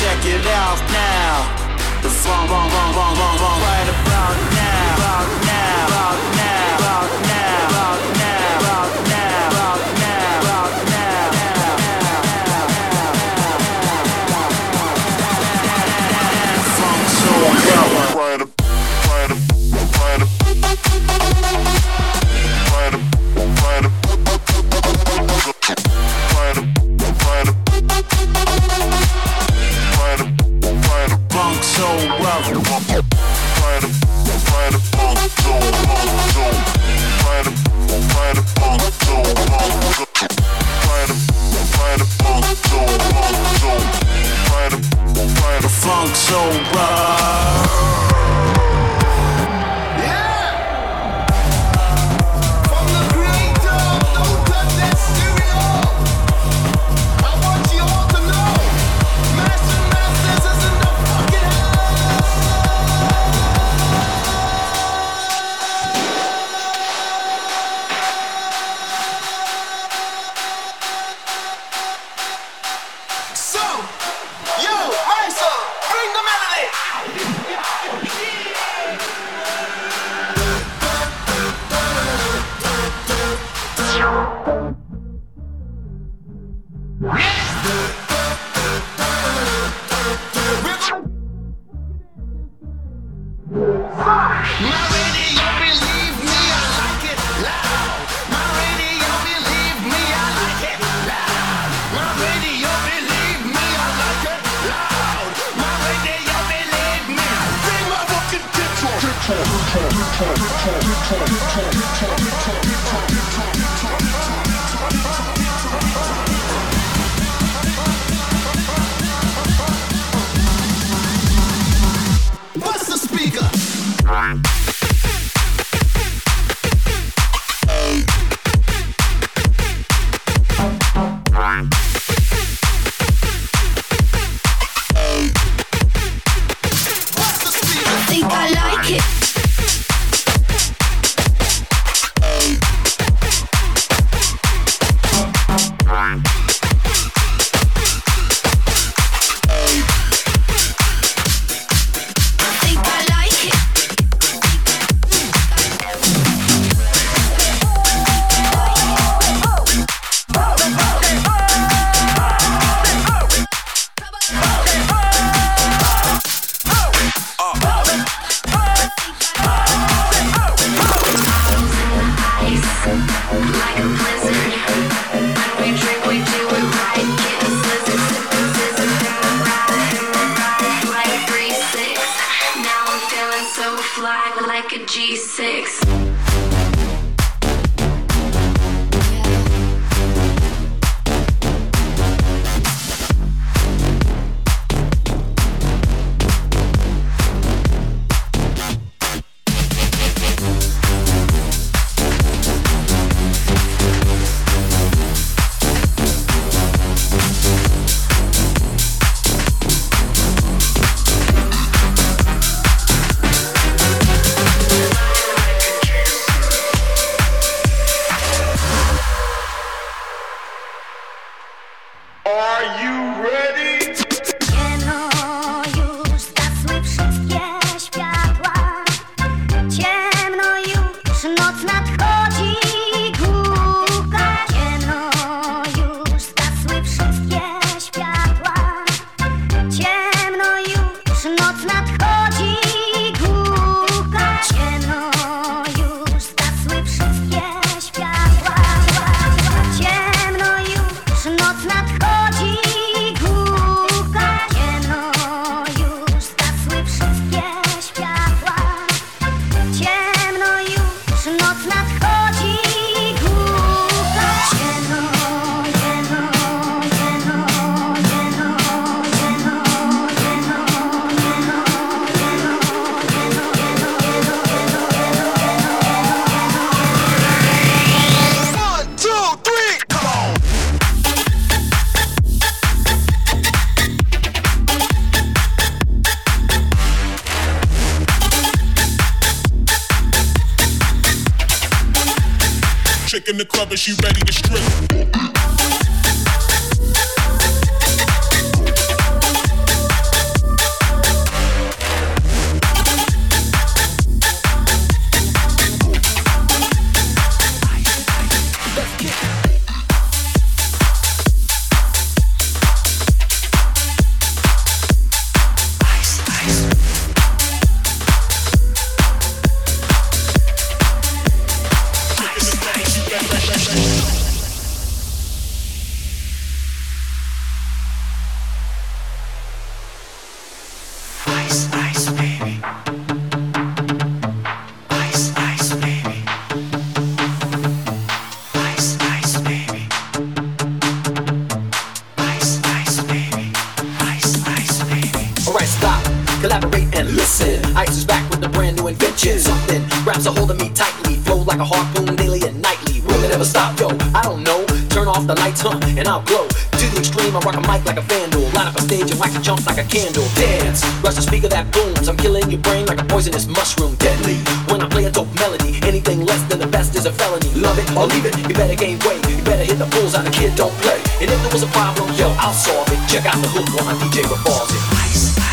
check it out now. The funk, funk, funk, funk, funk, funk, right about now, about now, like a candle. Dance, rush the speaker that booms. I'm killing your brain like a poisonous mushroom. Deadly, when I play a dope melody, anything less than the best is a felony. Love it or leave it, you better gain weight. You better hit the bulls on the kid, don't play. And if there was a problem, yo, I'll solve it. Check out the hook while my DJ Revolves It. Ice, ice.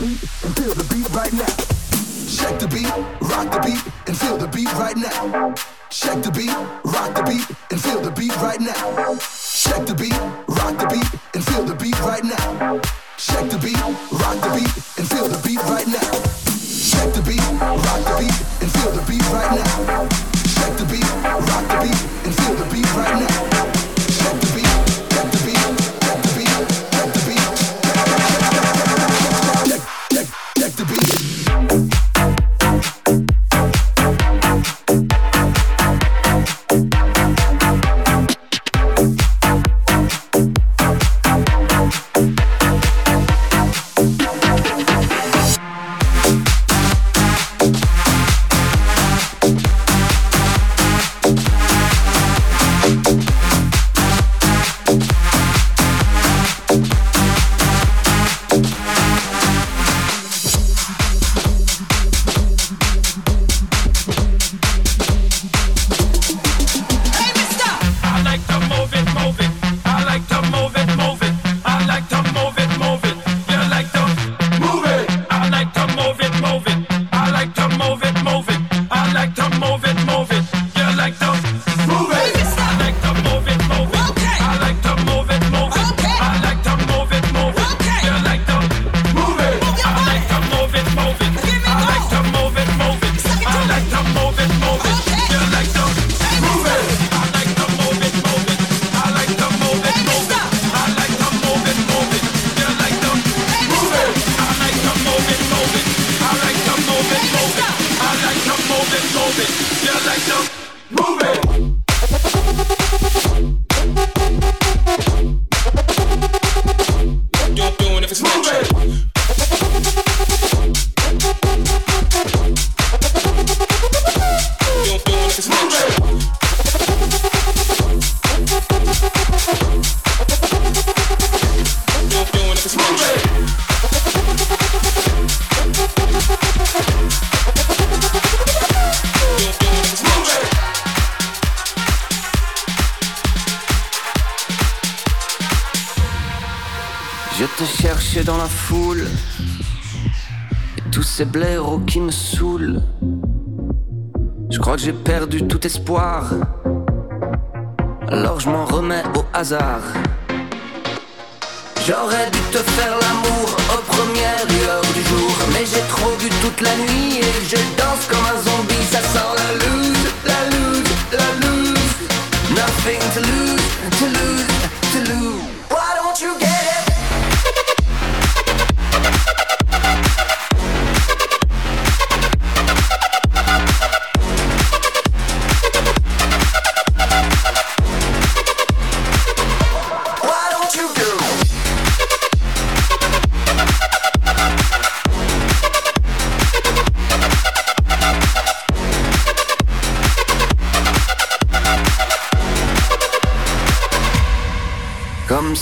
beat and feel the beat right now. Shake the beat, rock the beat and feel the beat right now. Shake the beat, rock the beat and feel the beat right now. j'ai perdu tout espoir. Alors je m'en remets au hasard. J'aurais dû te faire l'amour aux premières lueurs du jour Mais j'ai trop bu toute la nuit et je danse comme un zombie Ça sent la lose, la lose, la lose Nothing to lose, to lose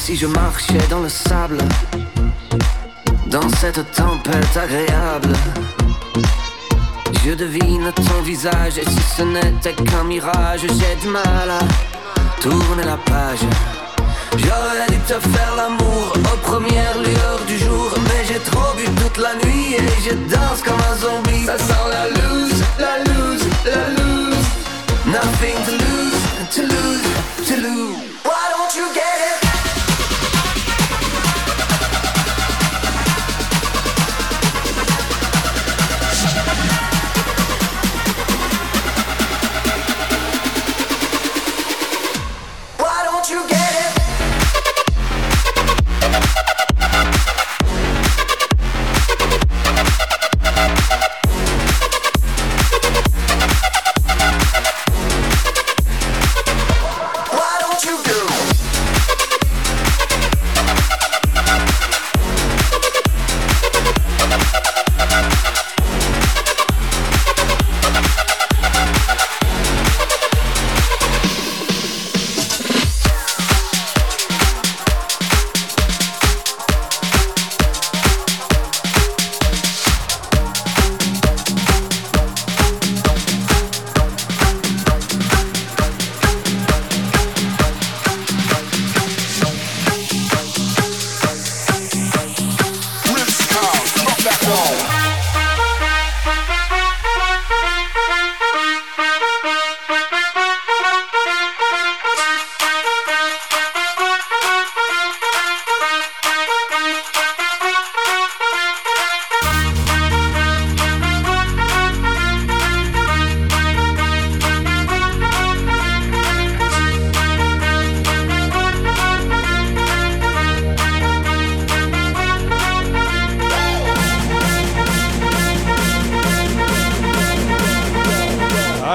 si je marchais dans le sable, dans cette tempête agréable. Je devine ton visage et si ce n'était qu'un mirage, j'ai du mal à tourner la page. J'aurais dû te faire l'amour aux premières lueurs du jour Mais j'ai trop bu toute la nuit et je danse comme un zombie Ça sent la loose, la loose, la loose Nothing to lose, to lose, to lose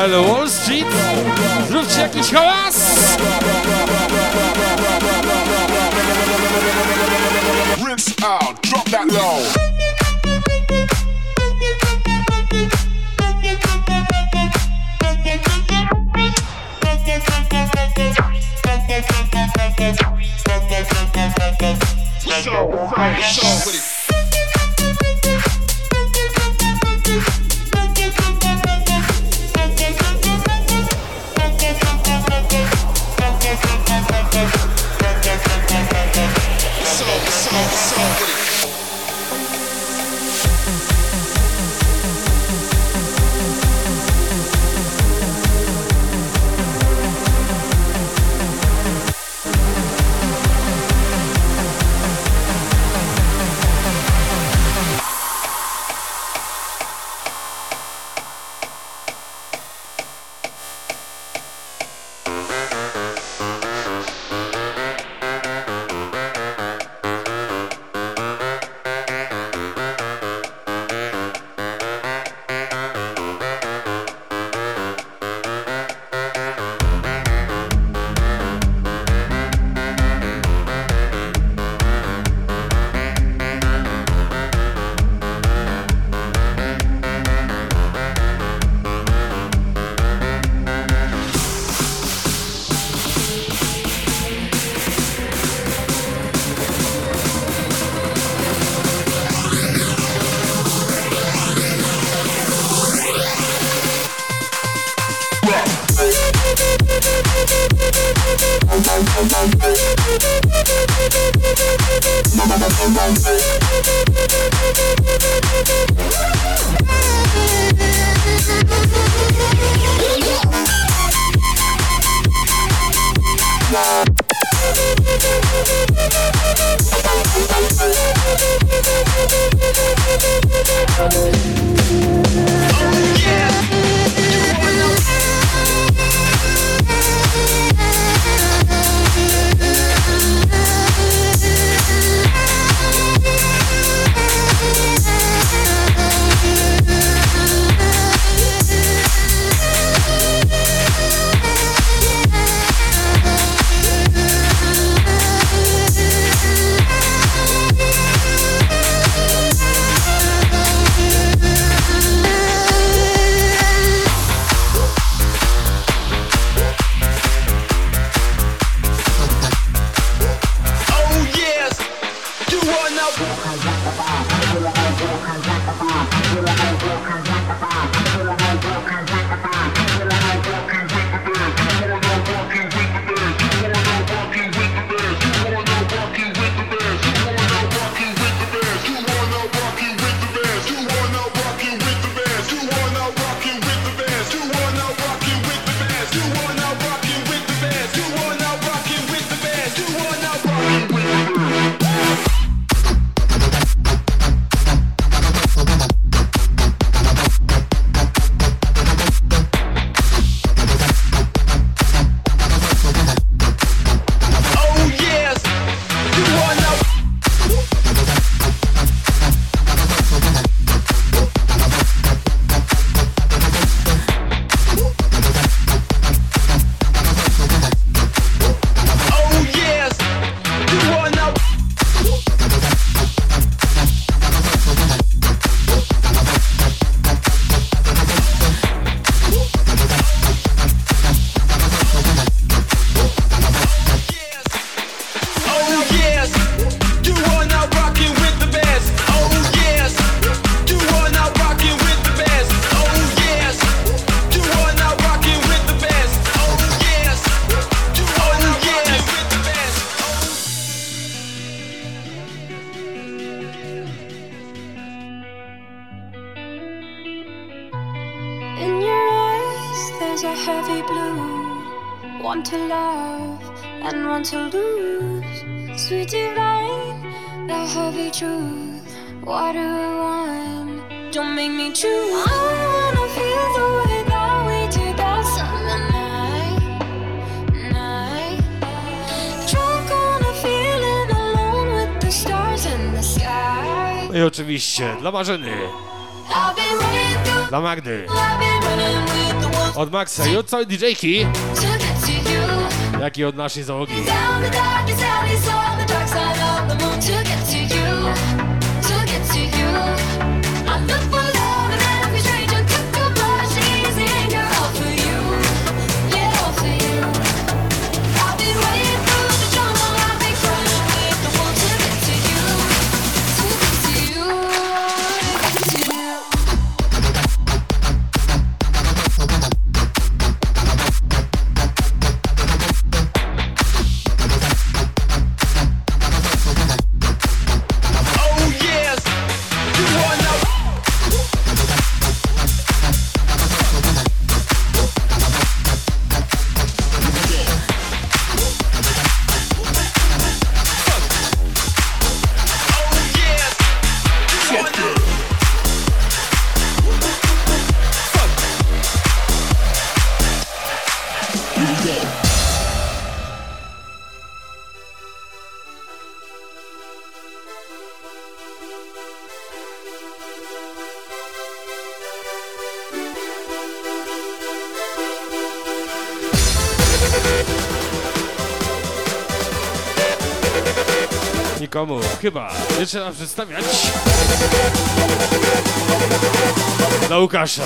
Ale Wall Street? Zróbcie jakiś hałas! Oh yeah. dla Marzeny, dla Magdy, od Maxa. I od całej DJ-ki, jak i od naszej załogi. chyba. Nie trzeba przedstawiać. Dla Łukasza.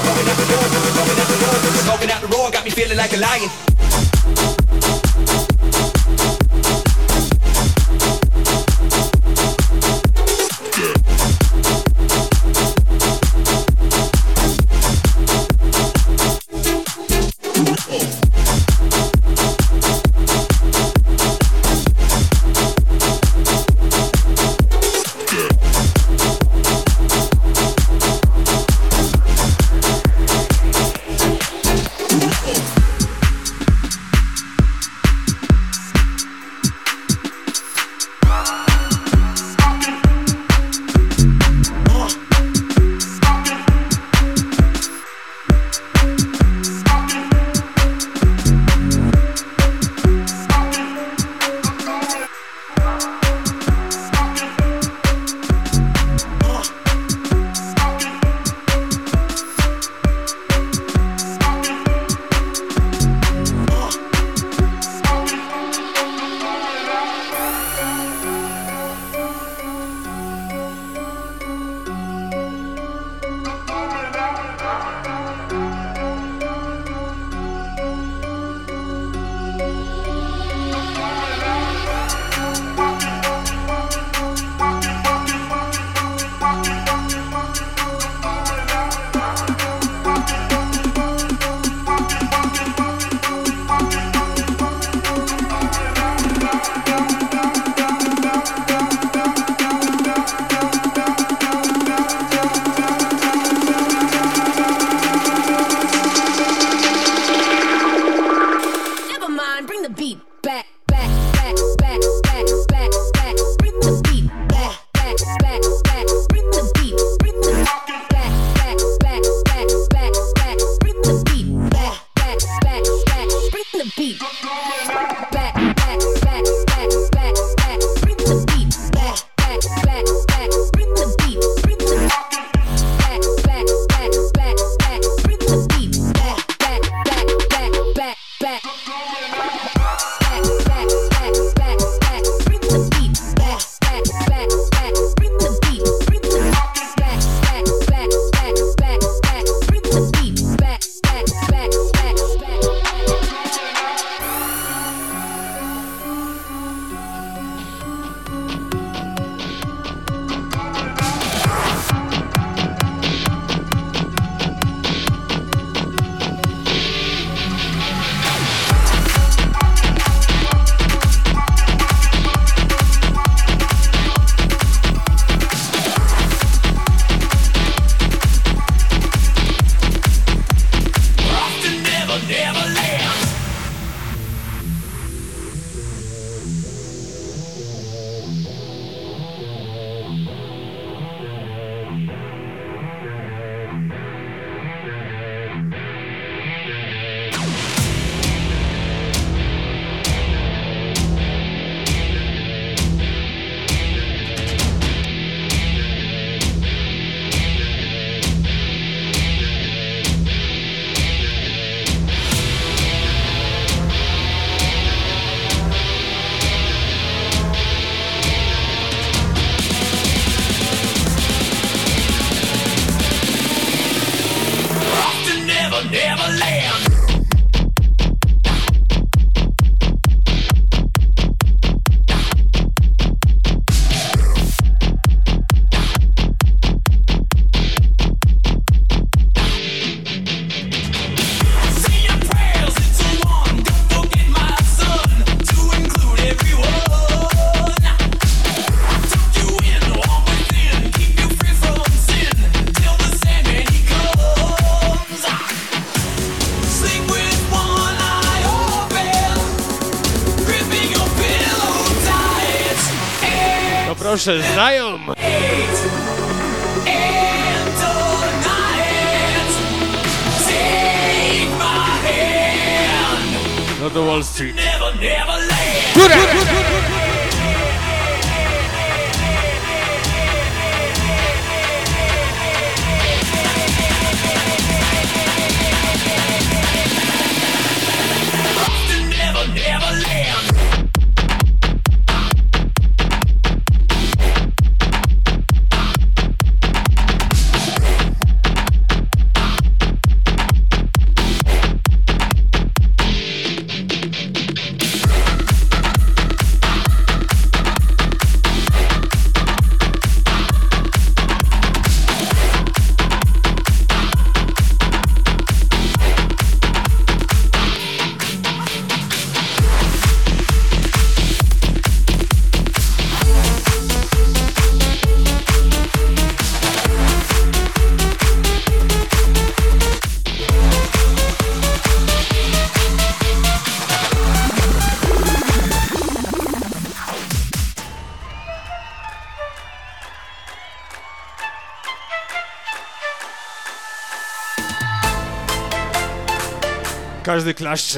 de Clash.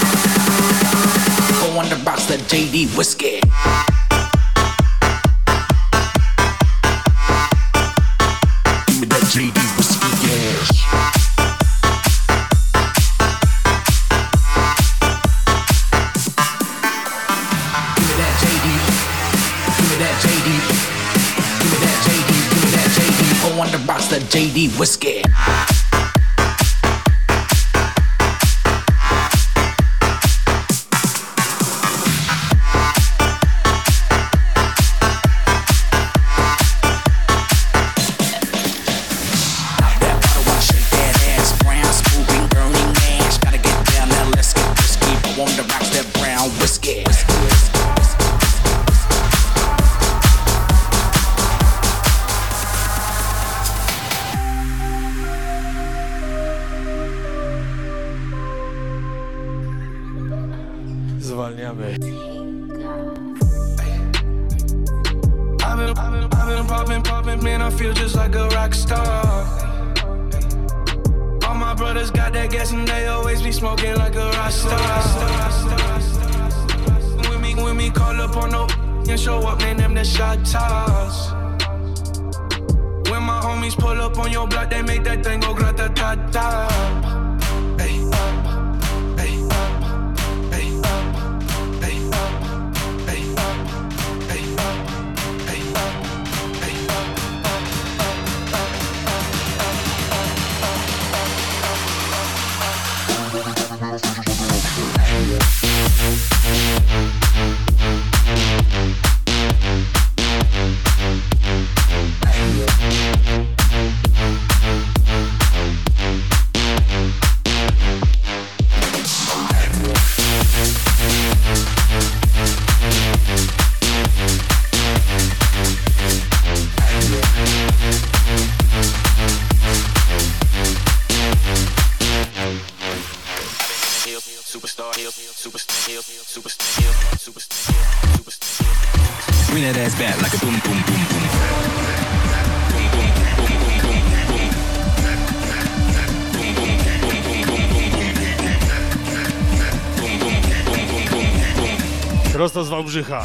on the box that JD whiskey. prosto z Wałbrzycha.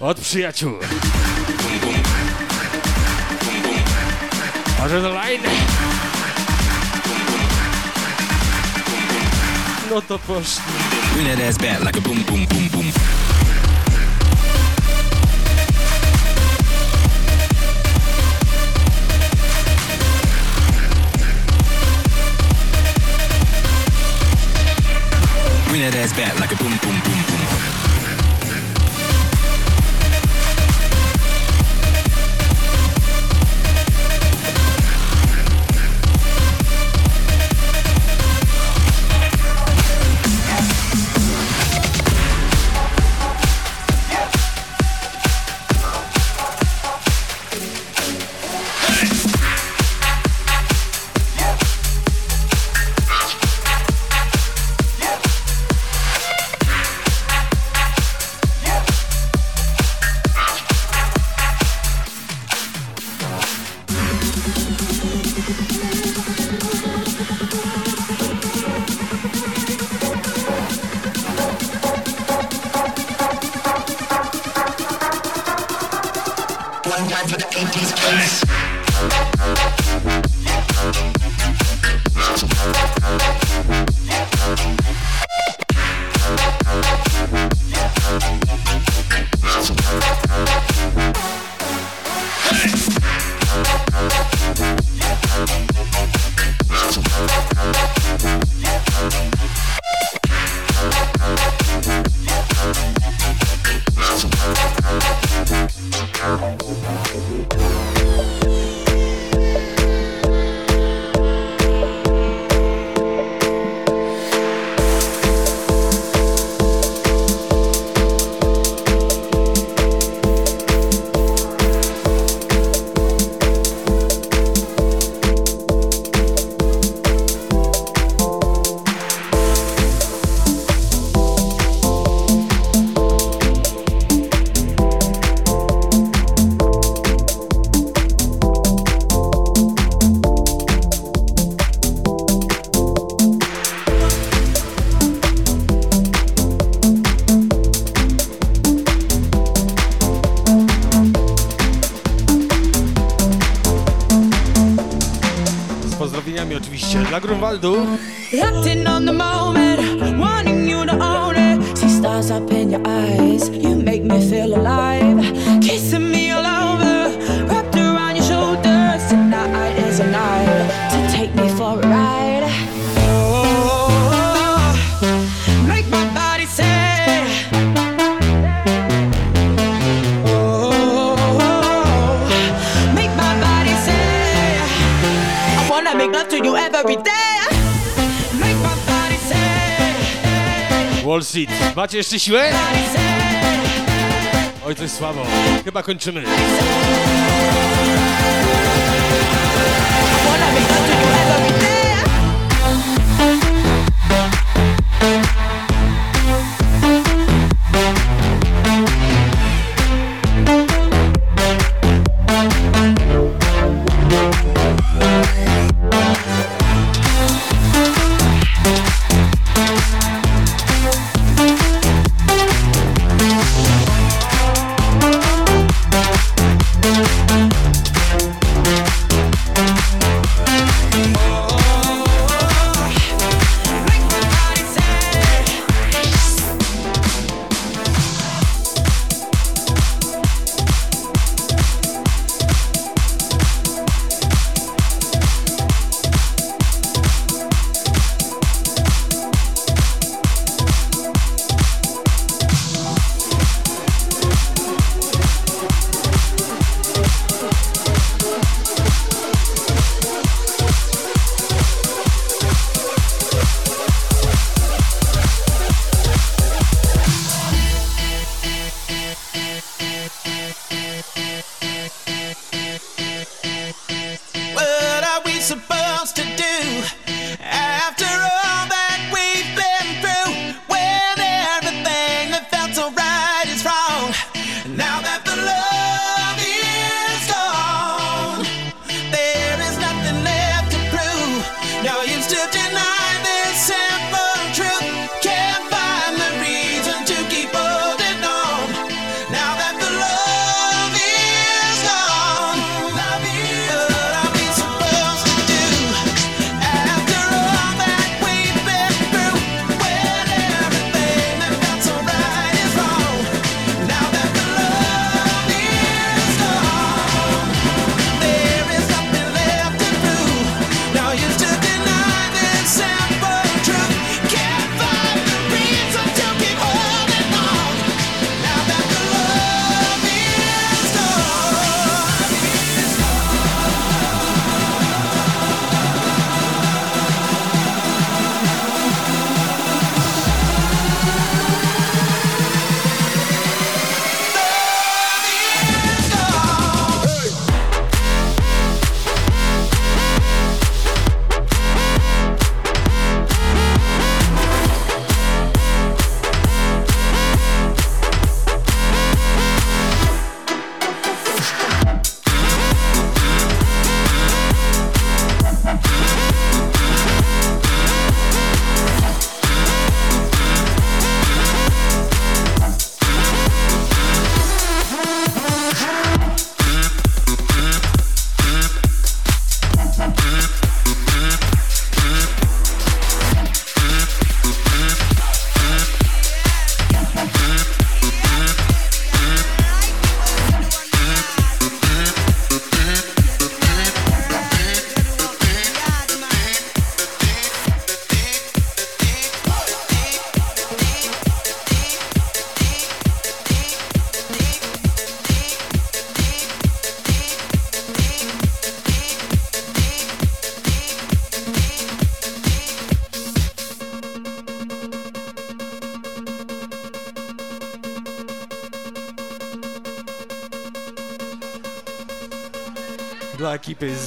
Od przyjaciół. Może the line? No to poszli. Bring that ass back like a boom, boom, boom, boom. Swing that ass back like a boom, boom, boom, boom. do Macie jeszcze siłę? Oj, coś słabo. Chyba kończymy. I wanna be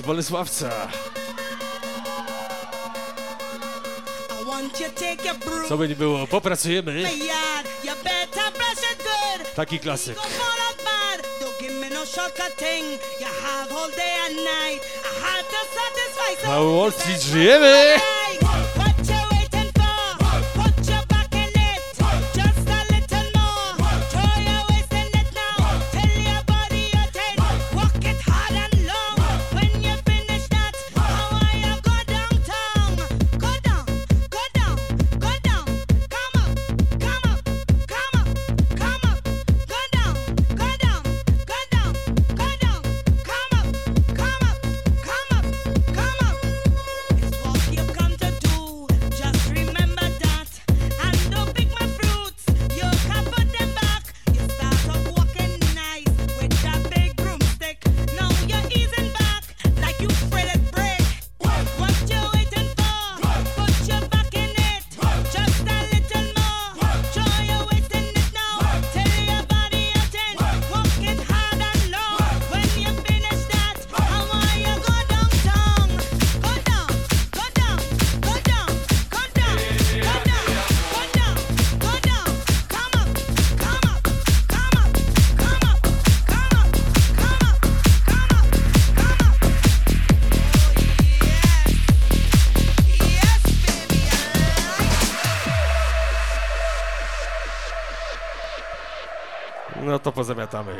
Bolesławca. Co by nie było, popracujemy. Taki klasyk. Na Wall żyjemy! pozamiatamy.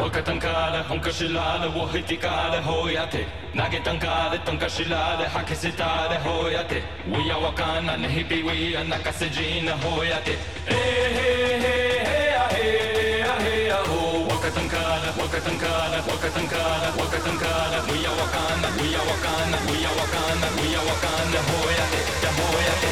Waka tankale, honka shilale, wohitikale, hoyate. Nage tankale, tonka shilale, hakisitale, hoyate. Wiya wakana, nehipi wiya, nakasejina, hoyate. Hey, hey, hey, hey, hey, hey, ho. Waka tankale, waka tankale, waka tankale, waka tankale. Wiya wakana, wiya wakana, wiya wakana, wiya wakana, hoyate, hoyate.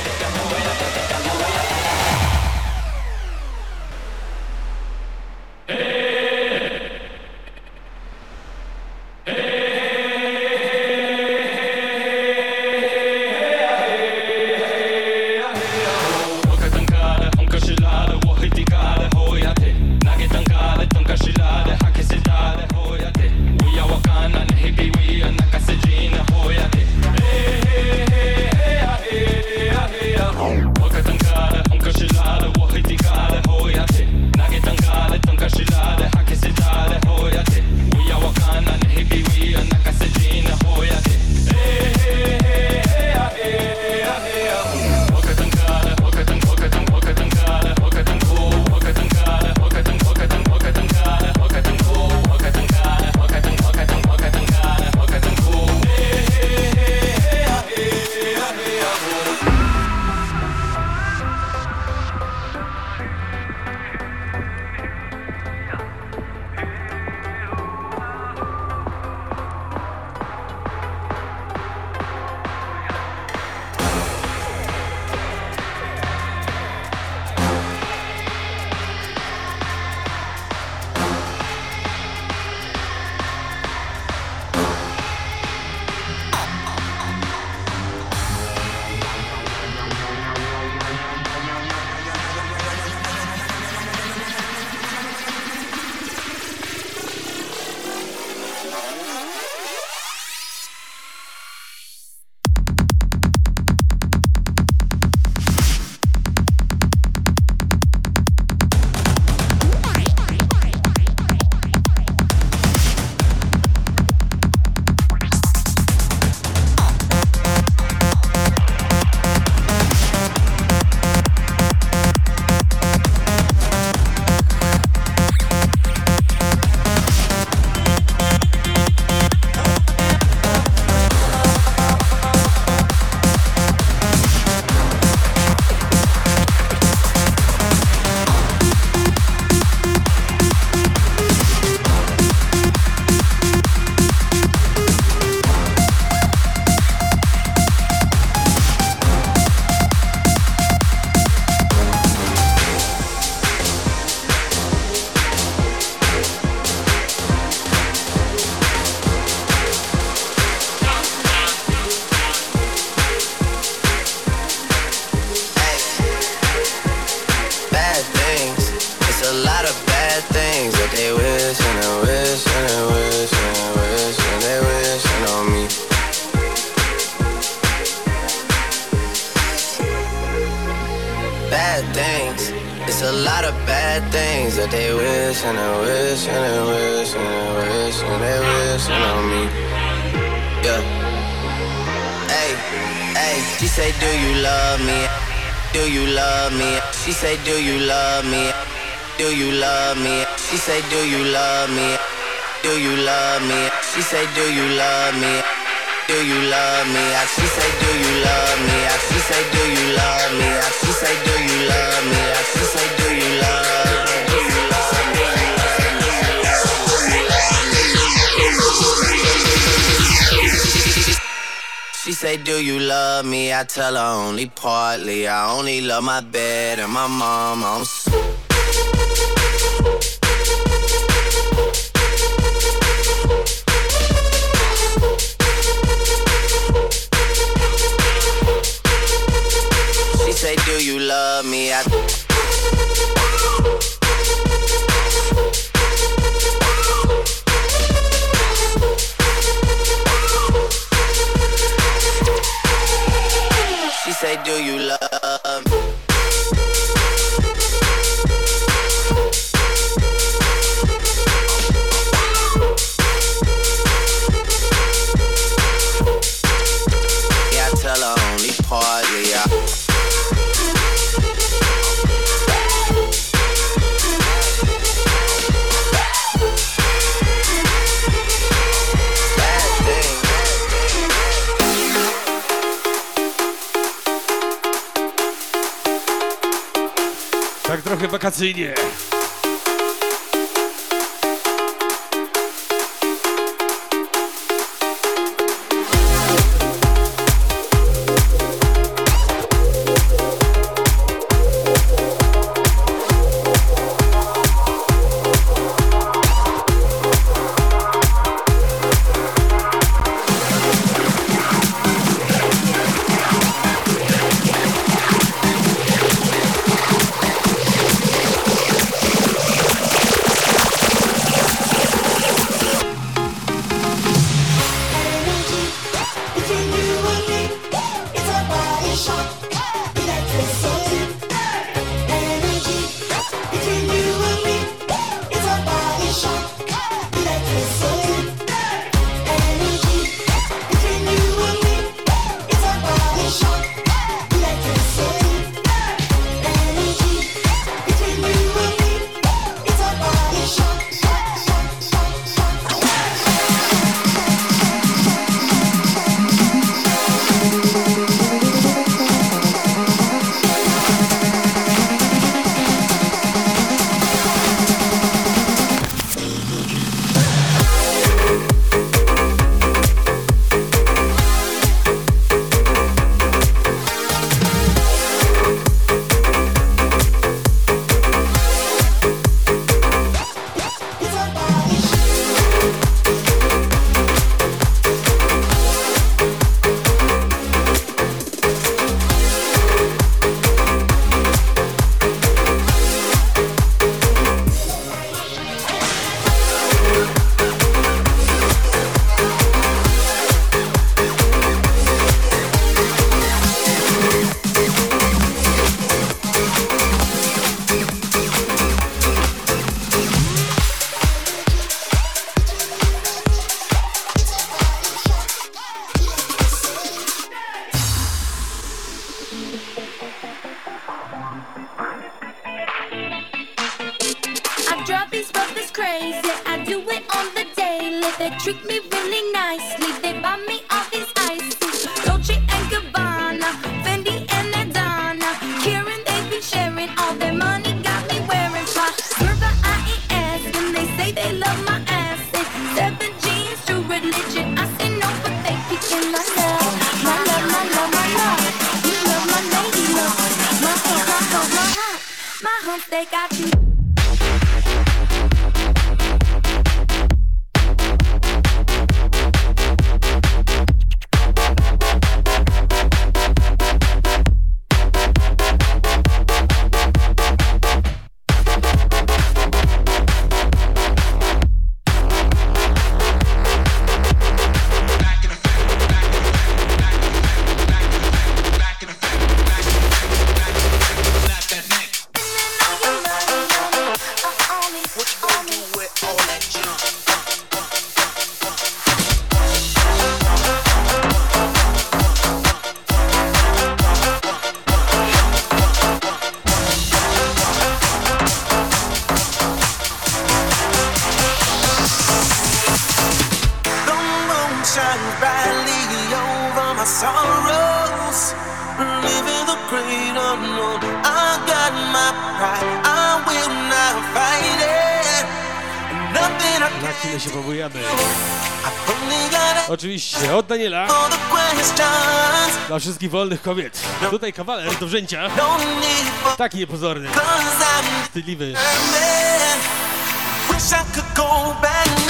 say, Do you love me? I tell her only partly. I only love my bed and my mom. I'm 吃一点。wszystkich wolnych kobiet. Tutaj kawaler do wrzęcia. Taki niepozorny. Styliwy. Wish I could go back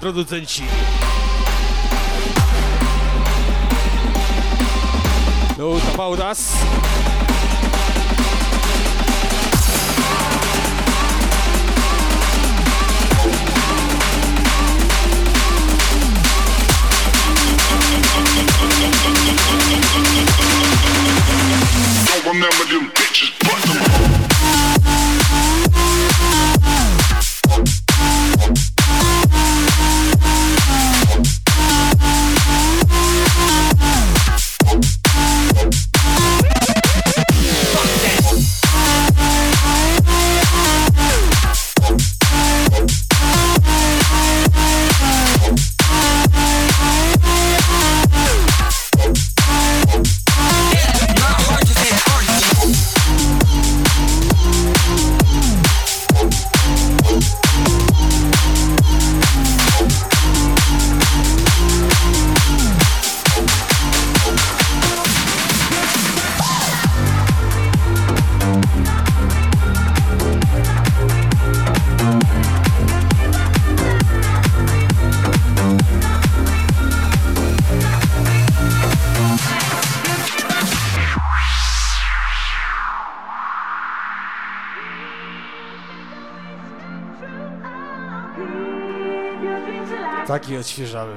producenci. No doubt about. Taki odświeżamy.